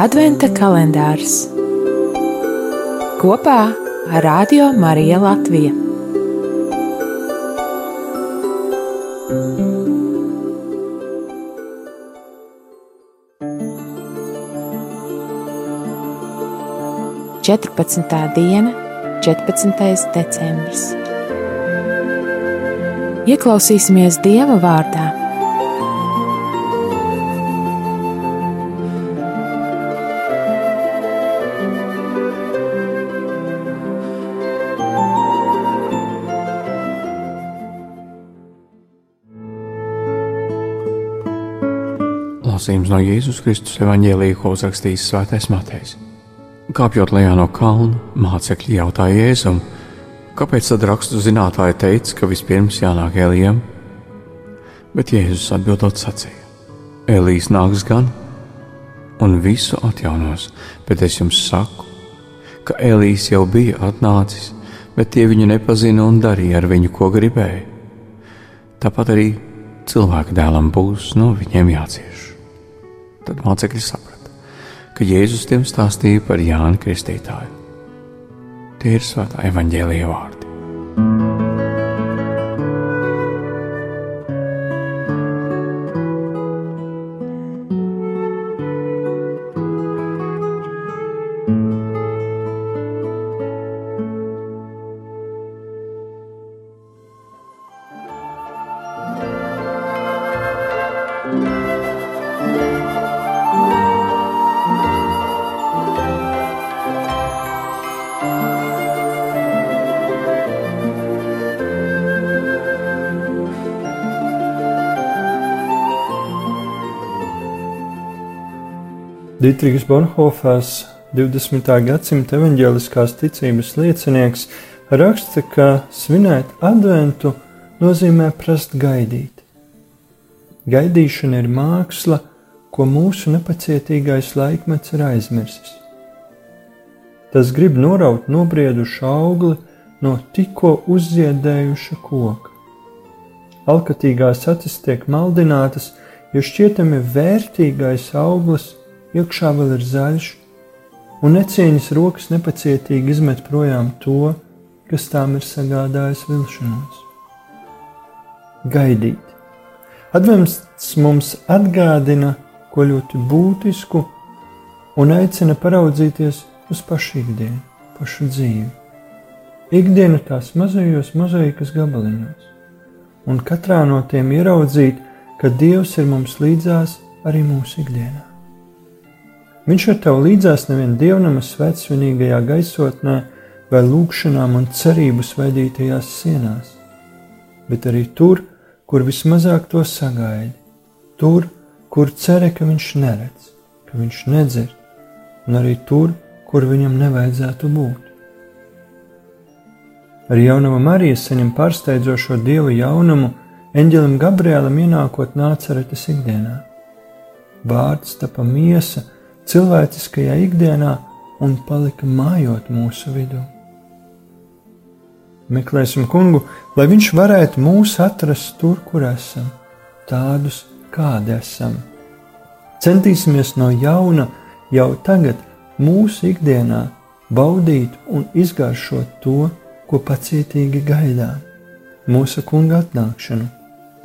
Adventa kalendārs kopā ar Radio Mariju Latviju. Četrpadsmitā diena, 14. decembris. Ieklausīsimies Dieva vārdā Lasījums no Jēzus Kristus evanģēlīja, ko uzrakstījis Svētais Matejs. Kāpjot lejā no kalna, mācekļi jautāja Jēzum, kāpēc tad rakstu zinātāji teica, ka vispirms jānāk Elijam? Bet Jēzus atbildot sacīja: Elijas nāks gan, un visu atjaunos, bet es jums saku, ka Elijas jau bija atnācis, bet tie viņu nepazina un darīja ar viņu, ko gribēja. Tāpat arī cilvēka dēlam būs no viņiem jācieš. Tad mācekļi saprata, ka Jēzus tiem stāstīja par Jānu Kristītāju. Tie ir svētā evaņģēlīja vārdi. Dietrichs Bonhofers, 20. gadsimta evaņģēliskās ticības liecinieks, raksta, ka svinēt adventu nozīmē prast gaidīt. Gaidīšana ir māksla, ko mūsu nepacietīgais laikmets ir aizmirsis. Tas grib noraut nobriedušu augli no tikko uzziedējuša koka. Alkatīgās acis tiek maldinātas, jo šķietami vērtīgais auglis iekšā vēl ir zaļš, un necieņas rokas nepacietīgi izmet projām to, kas tām ir sagādājis vilšanos. Gaidīt. Advents mums atgādina ko ļoti būtisku un aicina paraudzīties uz pašu ikdienu, pašu dzīvi. Ikdienu tās mazajos mozaikas gabaliņos, un katrā no tiem ieraudzīt, ka Dievs ir mums līdzās arī mūsu ikdienā. Viņš ir tev līdzās nevien dievnama svētsvinīgajā gaisotnē vai lūgšanām un cerību svaidītajās sienās, bet arī tur, kur vismazāk to sagaidi, tur, kur ceri, ka viņš neredz, ka viņš nedzird, un arī tur, kur viņam nevajadzētu būt. Ar jaunumu Mariju saņem pārsteidzošo dievu jaunumu, eņģelim Gabrielam ienākot nācaretes ikdienā. Vārds tapa miesa, cilvēciskajā ikdienā un palika mājot mūsu vidū. Meklēsim kungu, lai viņš varētu mūs atrast tur, kur esam, tādus, kādi esam. Centīsimies no jauna jau tagad mūsu ikdienā baudīt un izgaršot to, ko pacietīgi gaidām. Mūsu kunga atnākšanu,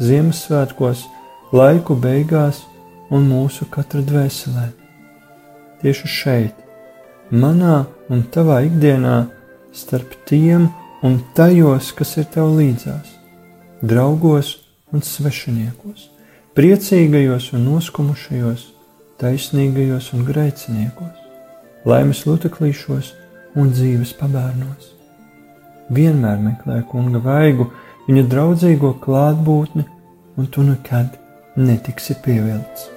Ziemassvētkos, laiku beigās un mūsu katra dvēselē tieši šeit, manā un tavā ikdienā, starp tiem un tajos, kas ir tev līdzās, draugos un svešiniekos, priecīgajos un noskumušajos, taisnīgajos un grēciniekos, laimes luteklīšos un dzīves pabērnos. Vienmēr meklē kunga vaigu, viņa draudzīgo klātbūtni, un tu nekad netiksi pievilcis.